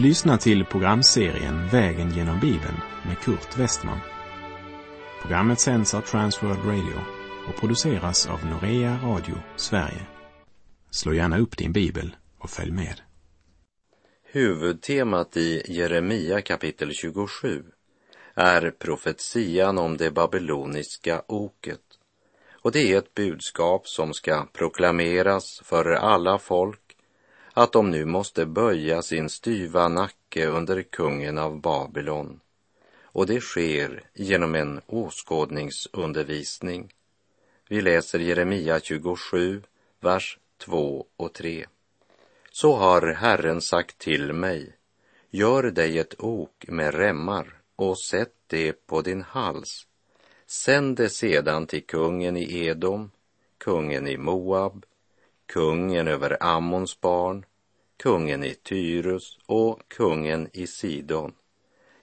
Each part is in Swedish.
Du lyssnar till programserien Vägen genom Bibeln med Kurt Westman. Programmet sänds av Transworld Radio och produceras av Norea Radio Sverige. Slå gärna upp din bibel och följ med. Huvudtemat i Jeremia kapitel 27 är profetian om det babyloniska oket. Och det är ett budskap som ska proklameras för alla folk att de nu måste böja sin styva nacke under kungen av Babylon. Och det sker genom en åskådningsundervisning. Vi läser Jeremia 27, vers 2 och 3. Så har Herren sagt till mig, gör dig ett ok med remmar och sätt det på din hals. Sänd det sedan till kungen i Edom, kungen i Moab, kungen över Ammons barn, kungen i Tyrus och kungen i Sidon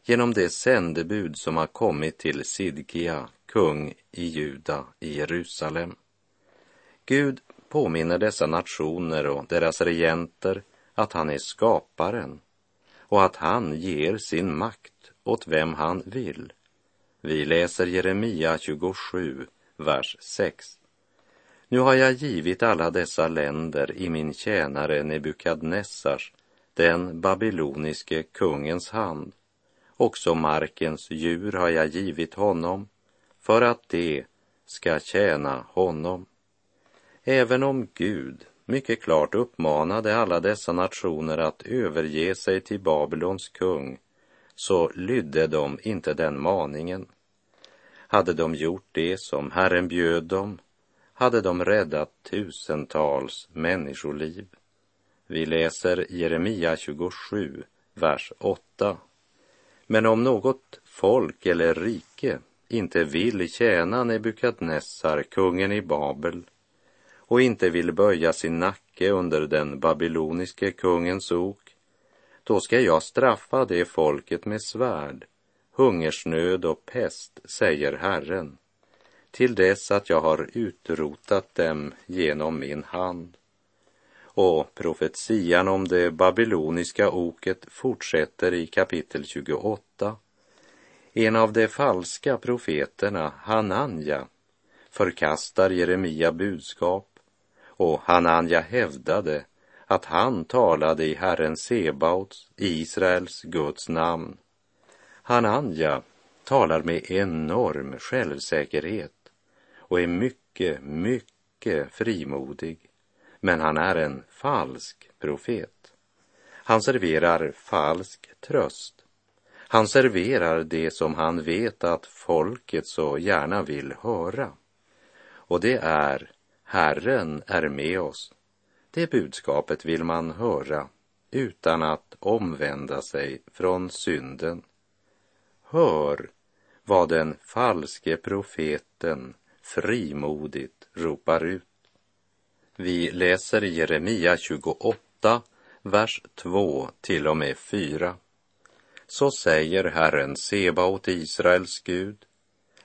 genom det sändebud som har kommit till Sidkia, kung i Juda i Jerusalem. Gud påminner dessa nationer och deras regenter att han är skaparen och att han ger sin makt åt vem han vill. Vi läser Jeremia 27, vers 6. Nu har jag givit alla dessa länder i min tjänare Nebukadnessars, den babyloniske kungens hand. Också markens djur har jag givit honom för att de ska tjäna honom. Även om Gud mycket klart uppmanade alla dessa nationer att överge sig till Babylons kung så lydde de inte den maningen. Hade de gjort det som Herren bjöd dem hade de räddat tusentals människoliv. Vi läser Jeremia 27, vers 8. Men om något folk eller rike inte vill tjäna Nebukadnessar, kungen i Babel, och inte vill böja sin nacke under den babyloniske kungens ok, då ska jag straffa det folket med svärd, hungersnöd och pest, säger Herren till dess att jag har utrotat dem genom min hand. Och profetian om det babyloniska oket fortsätter i kapitel 28. En av de falska profeterna, Hananja, förkastar Jeremia budskap och Hananja hävdade att han talade i Herren Sebaots, Israels Guds namn. Hananja talar med enorm självsäkerhet och är mycket, mycket frimodig. Men han är en falsk profet. Han serverar falsk tröst. Han serverar det som han vet att folket så gärna vill höra. Och det är Herren är med oss. Det budskapet vill man höra utan att omvända sig från synden. Hör vad den falske profeten frimodigt ropar ut. Vi läser Jeremia 28, vers 2 till och med 4. Så säger Herren Sebaot, Israels Gud,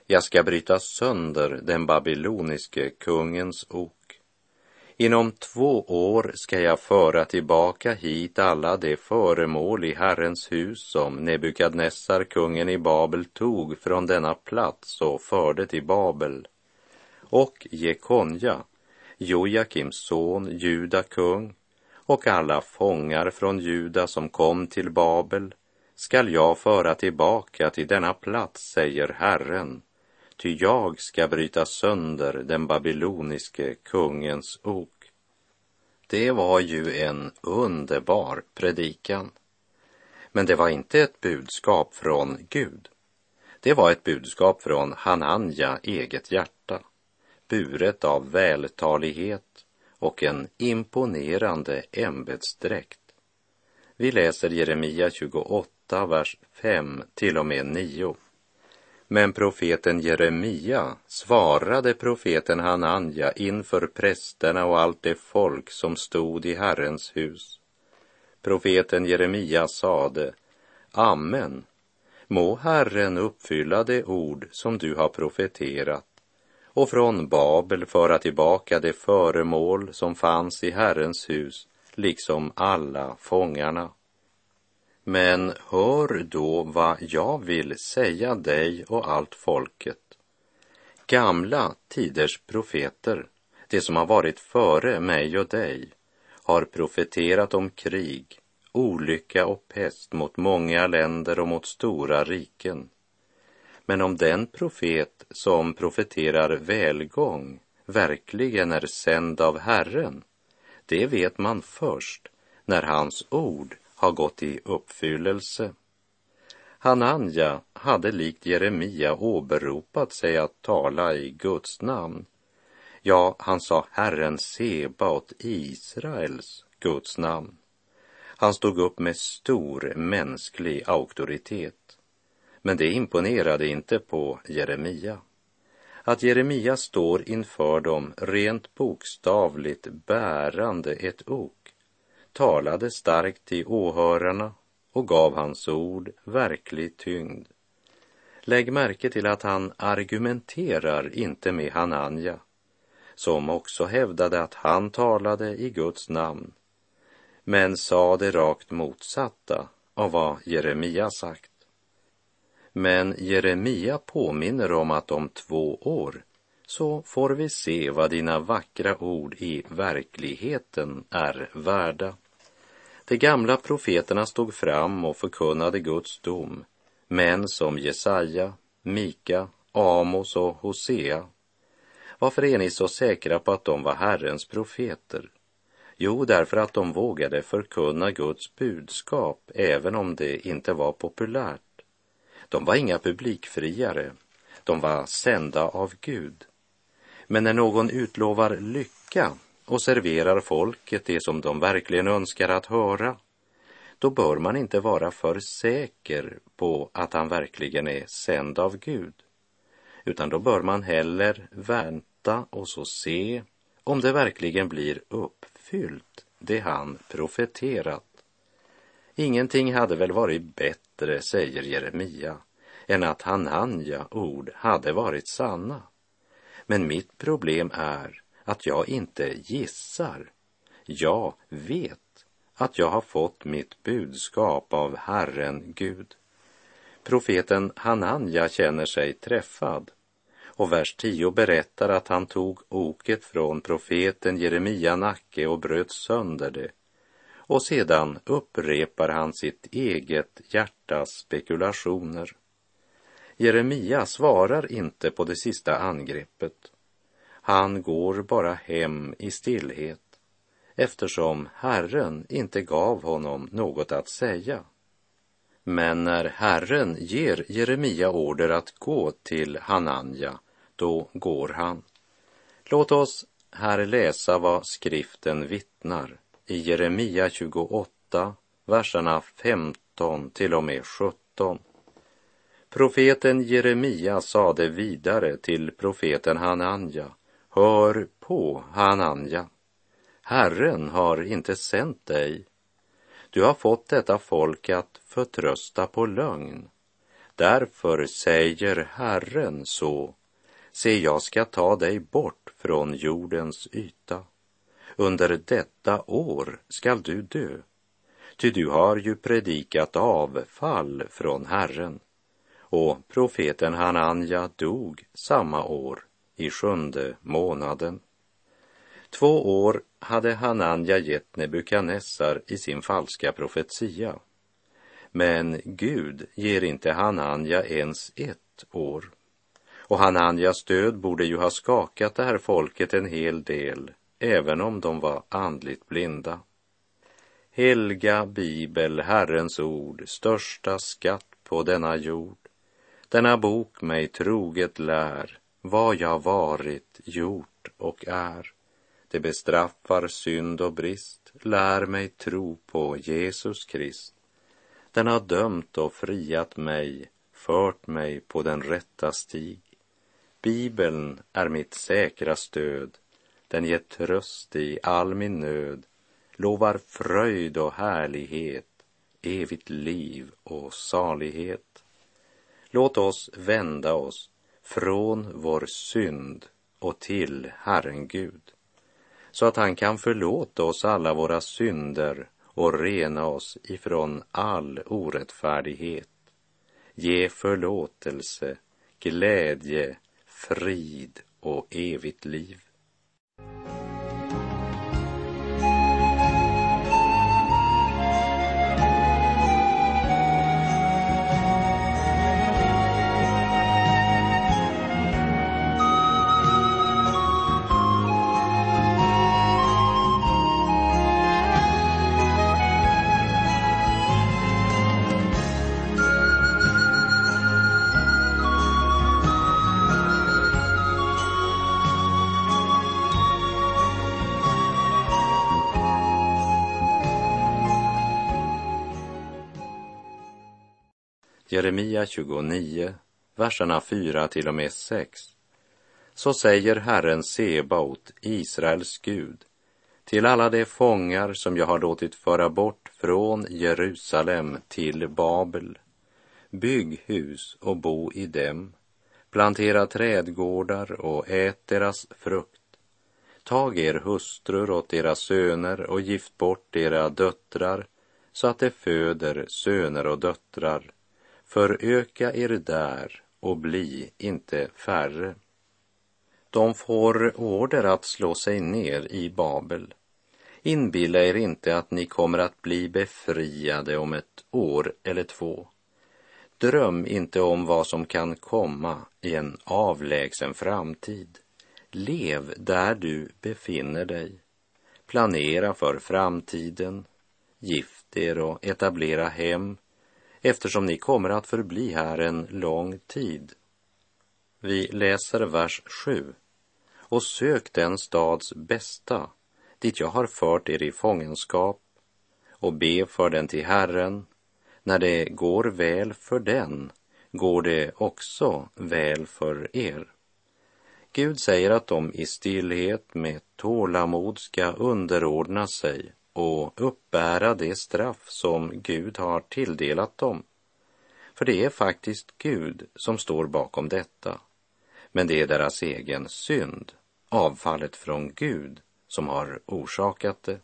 jag ska bryta sönder den babyloniske kungens ok. Inom två år ska jag föra tillbaka hit alla de föremål i Herrens hus som Nebukadnessar, kungen i Babel, tog från denna plats och förde till Babel och Jekonja, Jojakims son, Juda kung, och alla fångar från Juda som kom till Babel skall jag föra tillbaka till denna plats, säger Herren, ty jag ska bryta sönder den babyloniske kungens ok. Det var ju en underbar predikan. Men det var inte ett budskap från Gud. Det var ett budskap från Hananja eget hjärta buret av vältalighet och en imponerande ämbetsdräkt. Vi läser Jeremia 28, vers 5 till och med 9. Men profeten Jeremia svarade profeten Hananja inför prästerna och allt det folk som stod i Herrens hus. Profeten Jeremia sade, Amen, må Herren uppfylla det ord som du har profeterat och från Babel föra tillbaka de föremål som fanns i Herrens hus, liksom alla fångarna. Men hör då vad jag vill säga dig och allt folket. Gamla tiders profeter, det som har varit före mig och dig, har profeterat om krig, olycka och pest mot många länder och mot stora riken. Men om den profet som profeterar välgång verkligen är sänd av Herren, det vet man först när hans ord har gått i uppfyllelse. Hananja hade likt Jeremia åberopat sig att tala i Guds namn. Ja, han sa Herren Sebaot, Israels Guds namn. Han stod upp med stor mänsklig auktoritet. Men det imponerade inte på Jeremia. Att Jeremia står inför dem rent bokstavligt bärande ett ok talade starkt till åhörarna och gav hans ord verklig tyngd. Lägg märke till att han argumenterar inte med Hananja, som också hävdade att han talade i Guds namn, men sa det rakt motsatta av vad Jeremia sagt. Men Jeremia påminner om att om två år så får vi se vad dina vackra ord i verkligheten är värda. De gamla profeterna stod fram och förkunnade Guds dom, män som Jesaja, Mika, Amos och Hosea. Varför är ni så säkra på att de var Herrens profeter? Jo, därför att de vågade förkunna Guds budskap även om det inte var populärt. De var inga publikfriare, de var sända av Gud. Men när någon utlovar lycka och serverar folket det som de verkligen önskar att höra, då bör man inte vara för säker på att han verkligen är sänd av Gud, utan då bör man heller vänta och så se om det verkligen blir uppfyllt, det han profeterat. Ingenting hade väl varit bättre, säger Jeremia, än att Hananja ord hade varit sanna. Men mitt problem är att jag inte gissar. Jag vet att jag har fått mitt budskap av Herren Gud. Profeten Hananja känner sig träffad och vers 10 berättar att han tog oket från profeten Jeremia nacke och bröt sönder det. Och sedan upprepar han sitt eget hjärtas spekulationer. Jeremia svarar inte på det sista angreppet han går bara hem i stillhet eftersom Herren inte gav honom något att säga. Men när Herren ger Jeremia order att gå till Hananja, då går han. Låt oss här läsa vad skriften vittnar i Jeremia 28, verserna 15 till och med 17. Profeten Jeremia sade vidare till profeten Hananja Hör på, Hananja. Herren har inte sänt dig. Du har fått detta folk att förtrösta på lögn. Därför säger Herren så. Se, jag ska ta dig bort från jordens yta. Under detta år skall du dö. Ty du har ju predikat avfall från Herren. Och profeten Hananja dog samma år i sjunde månaden. Två år hade Hananja gett Nebukadnessar i sin falska profetia. Men Gud ger inte Hananja ens ett år. Och Hananjas död borde ju ha skakat det här folket en hel del, även om de var andligt blinda. Helga bibel, Herrens ord, största skatt på denna jord. Denna bok mig troget lär, vad jag varit, gjort och är. Det bestraffar synd och brist, lär mig tro på Jesus Krist. Den har dömt och friat mig, fört mig på den rätta stig. Bibeln är mitt säkra stöd, den ger tröst i all min nöd, lovar fröjd och härlighet, evigt liv och salighet. Låt oss vända oss från vår synd och till Herren Gud, så att han kan förlåta oss alla våra synder och rena oss ifrån all orättfärdighet. Ge förlåtelse, glädje, frid och evigt liv. あ! Jeremia 29, verserna 4 till och med 6. Så säger Herren Sebaot, Israels Gud, till alla de fångar som jag har låtit föra bort från Jerusalem till Babel. Bygg hus och bo i dem, plantera trädgårdar och ät deras frukt. Tag er hustrur åt deras söner och gift bort era döttrar så att de föder söner och döttrar Föröka er där och bli inte färre. De får order att slå sig ner i Babel. Inbilla er inte att ni kommer att bli befriade om ett år eller två. Dröm inte om vad som kan komma i en avlägsen framtid. Lev där du befinner dig. Planera för framtiden. Gift er och etablera hem eftersom ni kommer att förbli här en lång tid. Vi läser vers 7. Och sök den stads bästa, dit jag har fört er i fångenskap, och be för den till Herren. När det går väl för den, går det också väl för er. Gud säger att de i stillhet med tålamod ska underordna sig och uppbära det straff som Gud har tilldelat dem. För det är faktiskt Gud som står bakom detta. Men det är deras egen synd, avfallet från Gud, som har orsakat det.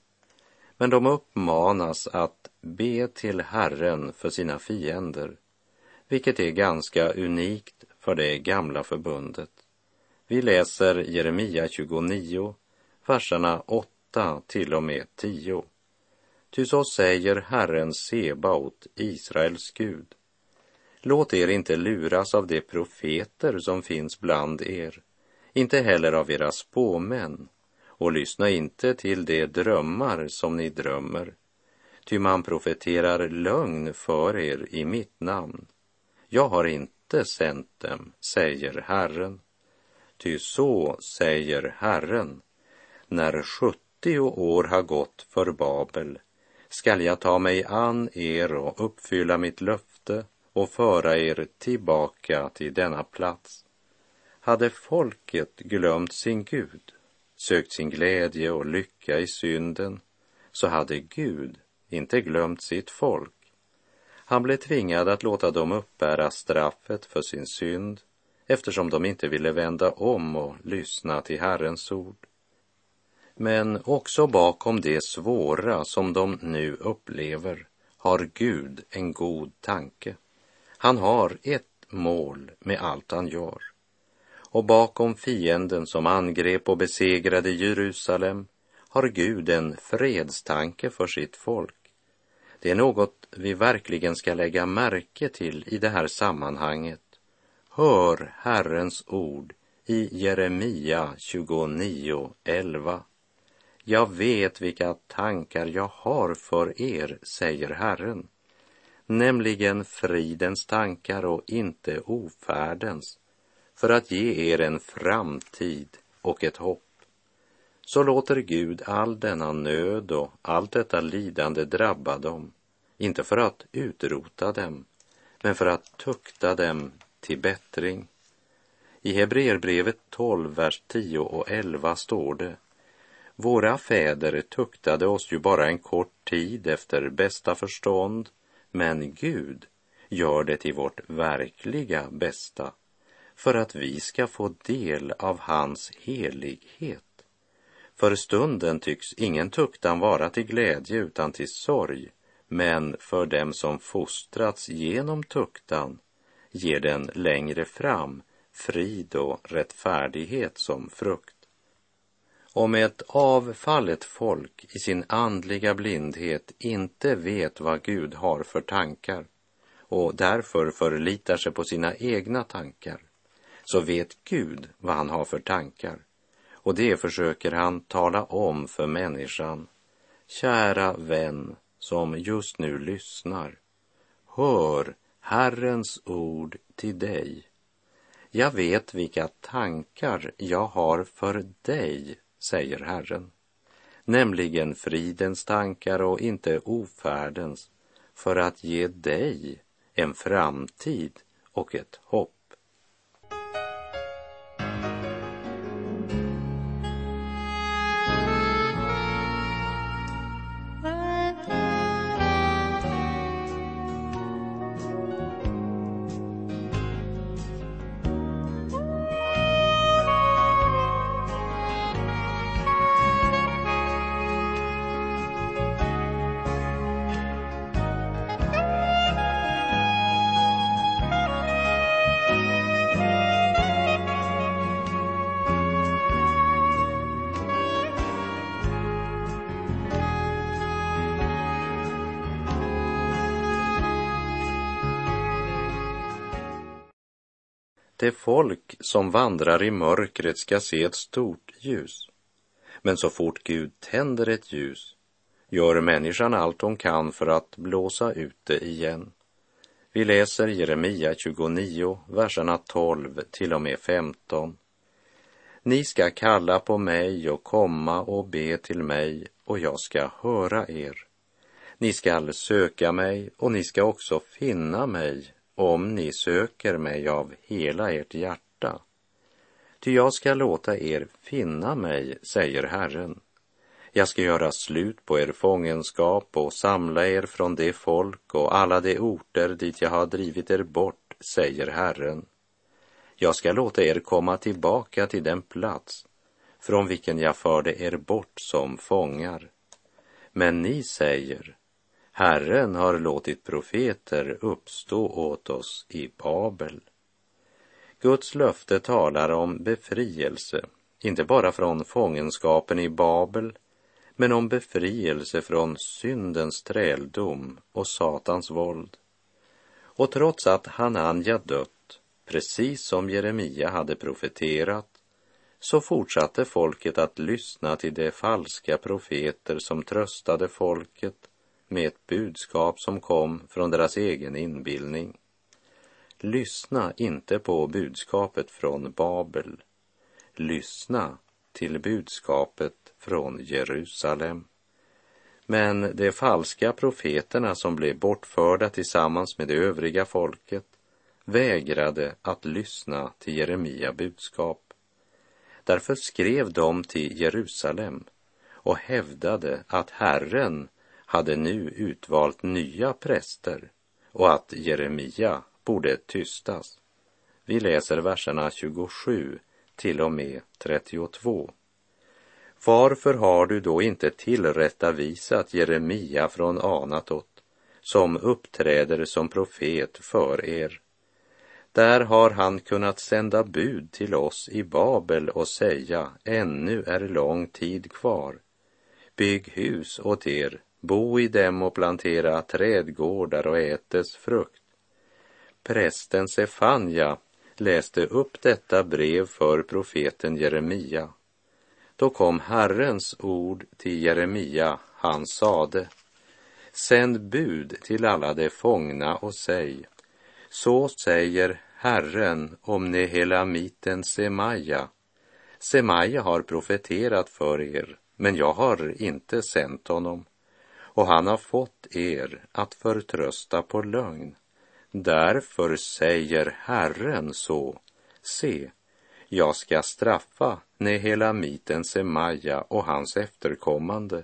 Men de uppmanas att be till Herren för sina fiender, vilket är ganska unikt för det gamla förbundet. Vi läser Jeremia 29, verserna 8 8 till och med 10. Ty så säger Herren Sebaot, Israels Gud. Låt er inte luras av de profeter som finns bland er, inte heller av era spåmän, och lyssna inte till de drömmar som ni drömmer, ty man profeterar lögn för er i mitt namn. Jag har inte sänt dem, säger Herren. Ty så säger Herren, när sjutton 80 år har gått för Babel skall jag ta mig an er och uppfylla mitt löfte och föra er tillbaka till denna plats. Hade folket glömt sin Gud, sökt sin glädje och lycka i synden, så hade Gud inte glömt sitt folk. Han blev tvingad att låta dem uppbära straffet för sin synd eftersom de inte ville vända om och lyssna till Herrens ord. Men också bakom det svåra som de nu upplever har Gud en god tanke. Han har ett mål med allt han gör. Och bakom fienden som angrep och besegrade Jerusalem har Gud en fredstanke för sitt folk. Det är något vi verkligen ska lägga märke till i det här sammanhanget. Hör Herrens ord i Jeremia 29.11. Jag vet vilka tankar jag har för er, säger Herren, nämligen fridens tankar och inte ofärdens, för att ge er en framtid och ett hopp. Så låter Gud all denna nöd och allt detta lidande drabba dem, inte för att utrota dem, men för att tukta dem till bättring. I Hebreerbrevet 12, vers 10 och 11 står det våra fäder tuktade oss ju bara en kort tid efter bästa förstånd, men Gud gör det till vårt verkliga bästa för att vi ska få del av hans helighet. För stunden tycks ingen tuktan vara till glädje utan till sorg, men för dem som fostrats genom tuktan ger den längre fram frid och rättfärdighet som frukt. Om ett avfallet folk i sin andliga blindhet inte vet vad Gud har för tankar och därför förlitar sig på sina egna tankar, så vet Gud vad han har för tankar. Och det försöker han tala om för människan. Kära vän som just nu lyssnar, hör Herrens ord till dig. Jag vet vilka tankar jag har för dig, säger Herren, nämligen fridens tankar och inte ofärdens, för att ge dig en framtid och ett hopp. Det folk som vandrar i mörkret ska se ett stort ljus. Men så fort Gud tänder ett ljus gör människan allt hon kan för att blåsa ut det igen. Vi läser Jeremia 29, verserna 12 till och med 15. Ni ska kalla på mig och komma och be till mig och jag ska höra er. Ni skall söka mig och ni ska också finna mig om ni söker mig av hela ert hjärta. Ty jag ska låta er finna mig, säger Herren. Jag ska göra slut på er fångenskap och samla er från det folk och alla de orter dit jag har drivit er bort, säger Herren. Jag ska låta er komma tillbaka till den plats från vilken jag förde er bort som fångar. Men ni säger, Herren har låtit profeter uppstå åt oss i Babel. Guds löfte talar om befrielse, inte bara från fångenskapen i Babel, men om befrielse från syndens träldom och Satans våld. Och trots att Hananja dött, precis som Jeremia hade profeterat, så fortsatte folket att lyssna till de falska profeter som tröstade folket med ett budskap som kom från deras egen inbildning. Lyssna inte på budskapet från Babel. Lyssna till budskapet från Jerusalem. Men de falska profeterna som blev bortförda tillsammans med det övriga folket vägrade att lyssna till Jeremia budskap. Därför skrev de till Jerusalem och hävdade att Herren hade nu utvalt nya präster och att Jeremia borde tystas. Vi läser verserna 27 till och med 32. Varför har du då inte tillrättavisat Jeremia från Anatot som uppträder som profet för er? Där har han kunnat sända bud till oss i Babel och säga, ännu är lång tid kvar. Bygg hus åt er bo i dem och plantera trädgårdar och ätes frukt. Prästen Sefanja läste upp detta brev för profeten Jeremia. Då kom Herrens ord till Jeremia, han sade, sänd bud till alla de fångna och säg, så säger Herren om Nehelamiten Semaja. Semaja har profeterat för er, men jag har inte sänt honom och han har fått er att förtrösta på lögn. Därför säger Herren så, se, jag ska straffa Nehelamiten Semaja och hans efterkommande.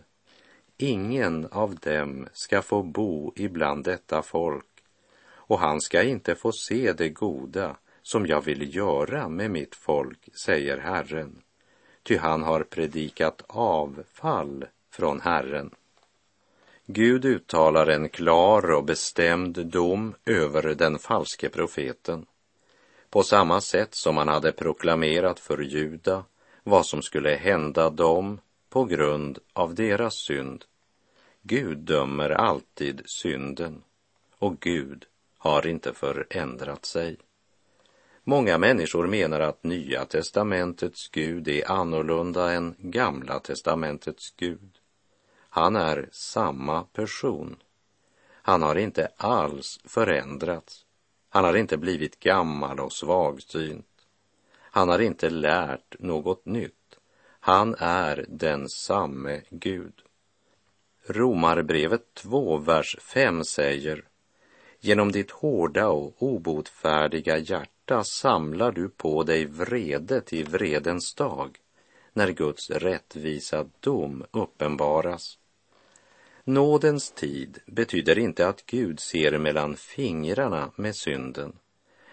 Ingen av dem ska få bo ibland detta folk och han ska inte få se det goda som jag vill göra med mitt folk, säger Herren. ty han har predikat avfall från Herren. Gud uttalar en klar och bestämd dom över den falske profeten. På samma sätt som han hade proklamerat för Juda vad som skulle hända dem på grund av deras synd. Gud dömer alltid synden och Gud har inte förändrat sig. Många människor menar att Nya testamentets Gud är annorlunda än Gamla testamentets Gud. Han är samma person. Han har inte alls förändrats. Han har inte blivit gammal och svagsynt. Han har inte lärt något nytt. Han är den samme Gud. Romarbrevet 2, vers 5 säger Genom ditt hårda och obotfärdiga hjärta samlar du på dig vrede till vredens dag när Guds rättvisa dom uppenbaras. Nådens tid betyder inte att Gud ser mellan fingrarna med synden,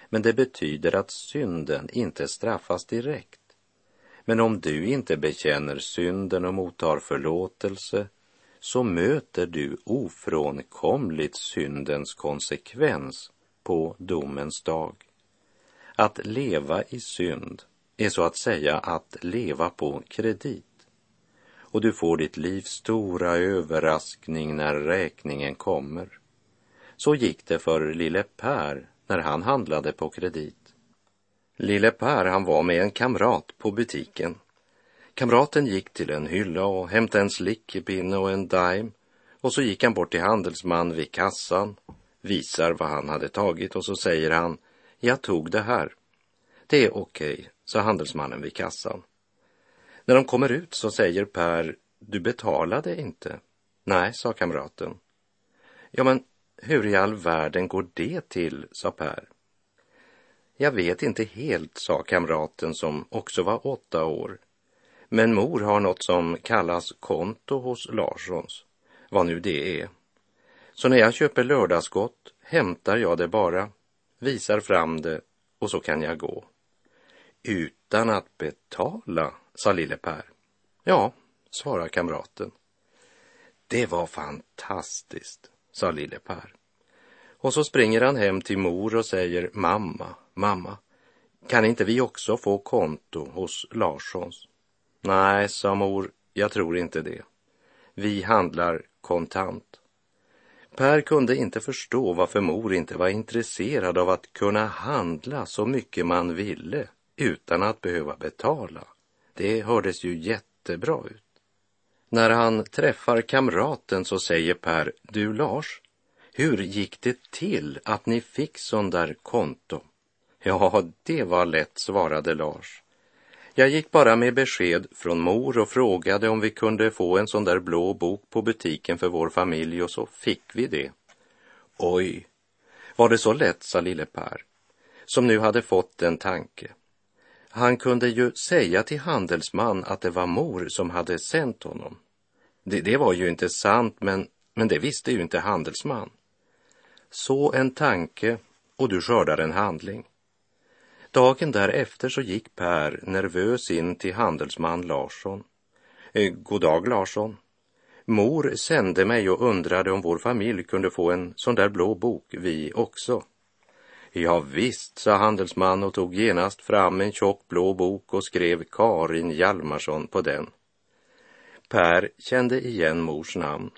men det betyder att synden inte straffas direkt. Men om du inte bekänner synden och mottar förlåtelse så möter du ofrånkomligt syndens konsekvens på domens dag. Att leva i synd är så att säga att leva på kredit och du får ditt livs stora överraskning när räkningen kommer. Så gick det för lille Per när han handlade på kredit. Lille Per, han var med en kamrat på butiken. Kamraten gick till en hylla och hämtade en slickepinne och en dime och så gick han bort till handelsman vid kassan, visar vad han hade tagit och så säger han, jag tog det här. Det är okej, okay, sa handelsmannen vid kassan. När de kommer ut så säger Per, du betalade inte. Nej, sa kamraten. Ja, men hur i all världen går det till, sa Per. Jag vet inte helt, sa kamraten som också var åtta år. Men mor har något som kallas konto hos Larssons, vad nu det är. Så när jag köper lördagsgott hämtar jag det bara, visar fram det och så kan jag gå. Utan att betala, sa lille Per. Ja, svarar kamraten. Det var fantastiskt, sa lille Per. Och så springer han hem till mor och säger mamma, mamma, kan inte vi också få konto hos Larssons? Nej, sa mor, jag tror inte det. Vi handlar kontant. Per kunde inte förstå varför mor inte var intresserad av att kunna handla så mycket man ville utan att behöva betala. Det hördes ju jättebra ut. När han träffar kamraten så säger Per, du Lars, hur gick det till att ni fick sån där konto? Ja, det var lätt, svarade Lars. Jag gick bara med besked från mor och frågade om vi kunde få en sån där blå bok på butiken för vår familj och så fick vi det. Oj, var det så lätt, sa lille Per, som nu hade fått en tanke. Han kunde ju säga till handelsman att det var mor som hade sänt honom. Det, det var ju inte sant, men, men det visste ju inte handelsman. Så en tanke och du skördar en handling. Dagen därefter så gick Per nervös in till handelsman Larsson. Eh, god dag Larsson. Mor sände mig och undrade om vår familj kunde få en sån där blå bok, vi också. Ja, visst, sa handelsman och tog genast fram en tjock blå bok och skrev Karin Hjalmarsson på den. Per kände igen mors namn.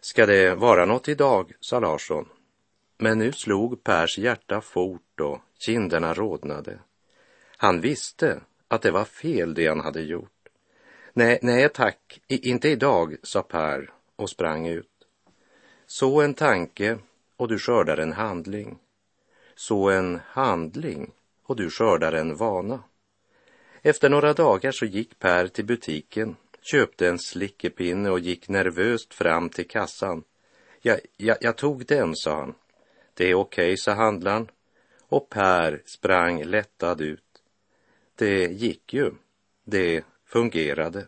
Ska det vara något idag, sa Larsson. Men nu slog Pers hjärta fort och kinderna rodnade. Han visste att det var fel det han hade gjort. Nej, nej tack, I, inte idag, sa Per och sprang ut. Så en tanke och du skördar en handling så en handling och du skördar en vana. Efter några dagar så gick Per till butiken, köpte en slickepinne och gick nervöst fram till kassan. Ja, ja, jag tog den, sa han. Det är okej, okay, sa handlaren. Och Per sprang lättad ut. Det gick ju. Det fungerade.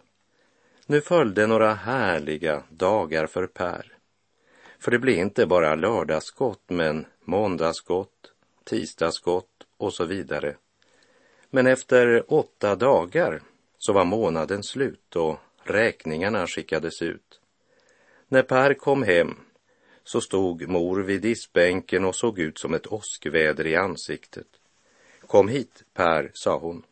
Nu följde några härliga dagar för Per. För det blev inte bara lördagsgott, men måndagsgott, tisdagsgott och så vidare. Men efter åtta dagar så var månaden slut och räkningarna skickades ut. När Per kom hem så stod mor vid diskbänken och såg ut som ett åskväder i ansiktet. Kom hit, Per, sa hon.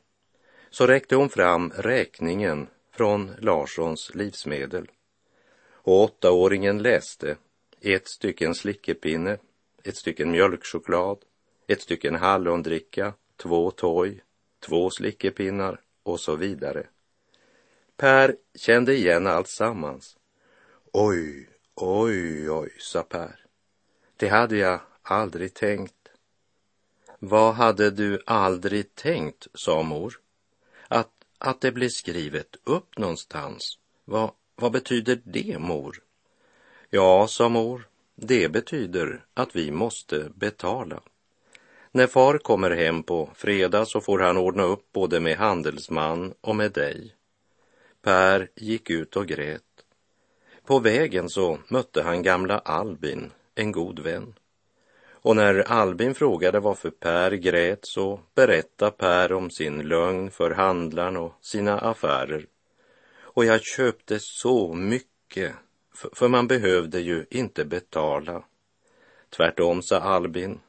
Så räckte hon fram räkningen från Larssons livsmedel. Och åttaåringen läste ett stycken slickepinne, ett stycken mjölkchoklad, ett stycken hallondricka, två toj, två slickepinnar och så vidare. Per kände igen allt sammans. Oj, oj, oj, sa Per. Det hade jag aldrig tänkt. Vad hade du aldrig tänkt, sa mor. Att, att det blev skrivet upp någonstans. Vad, vad betyder det, mor? Ja, sa mor, det betyder att vi måste betala. När far kommer hem på fredag så får han ordna upp både med handelsman och med dig. Per gick ut och grät. På vägen så mötte han gamla Albin, en god vän. Och när Albin frågade varför Per grät så berättade Per om sin lögn för handlaren och sina affärer. Och jag köpte så mycket, för man behövde ju inte betala. Tvärtom, sa Albin,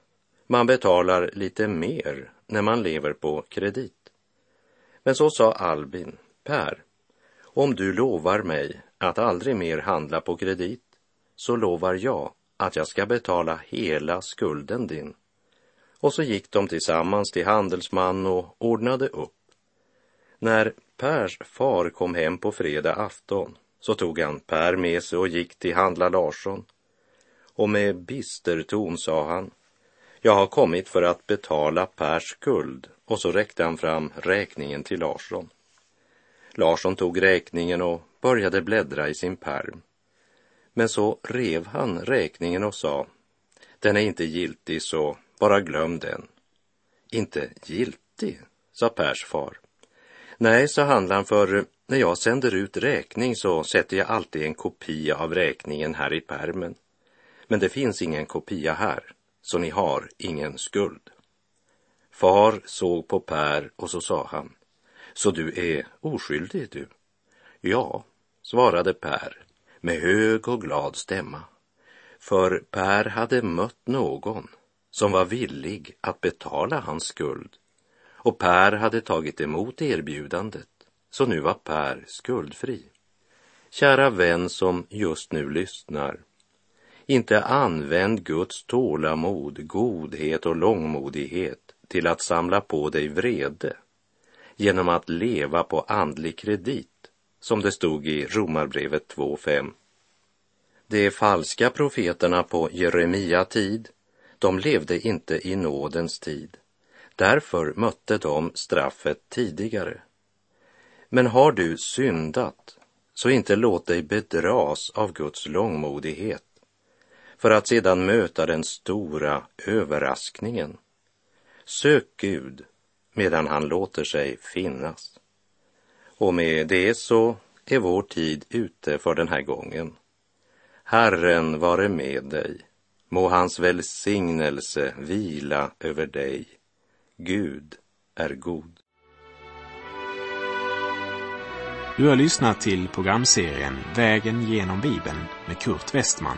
man betalar lite mer när man lever på kredit. Men så sa Albin, Per, om du lovar mig att aldrig mer handla på kredit, så lovar jag att jag ska betala hela skulden din. Och så gick de tillsammans till handelsman och ordnade upp. När Pers far kom hem på fredag afton så tog han Per med sig och gick till handla Larsson. Och med bister ton sa han, jag har kommit för att betala Pers skuld och så räckte han fram räkningen till Larsson. Larsson tog räkningen och började bläddra i sin perm. Men så rev han räkningen och sa, den är inte giltig så bara glöm den. Inte giltig, sa Pers far. Nej, sa handlaren, för när jag sänder ut räkning så sätter jag alltid en kopia av räkningen här i permen. Men det finns ingen kopia här, så ni har ingen skuld. Far såg på Per och så sa han, så du är oskyldig du? Ja, svarade Per med hög och glad stämma. För Per hade mött någon som var villig att betala hans skuld och Per hade tagit emot erbjudandet, så nu var Per skuldfri. Kära vän som just nu lyssnar, inte använd Guds tålamod, godhet och långmodighet till att samla på dig vrede genom att leva på andlig kredit som det stod i Romarbrevet 2.5. De falska profeterna på Jeremia tid, de levde inte i nådens tid. Därför mötte de straffet tidigare. Men har du syndat, så inte låt dig bedras av Guds långmodighet för att sedan möta den stora överraskningen. Sök Gud medan han låter sig finnas. Och med det så är vår tid ute för den här gången. Herren vare med dig. Må hans välsignelse vila över dig. Gud är god. Du har lyssnat till programserien Vägen genom Bibeln med Kurt Westman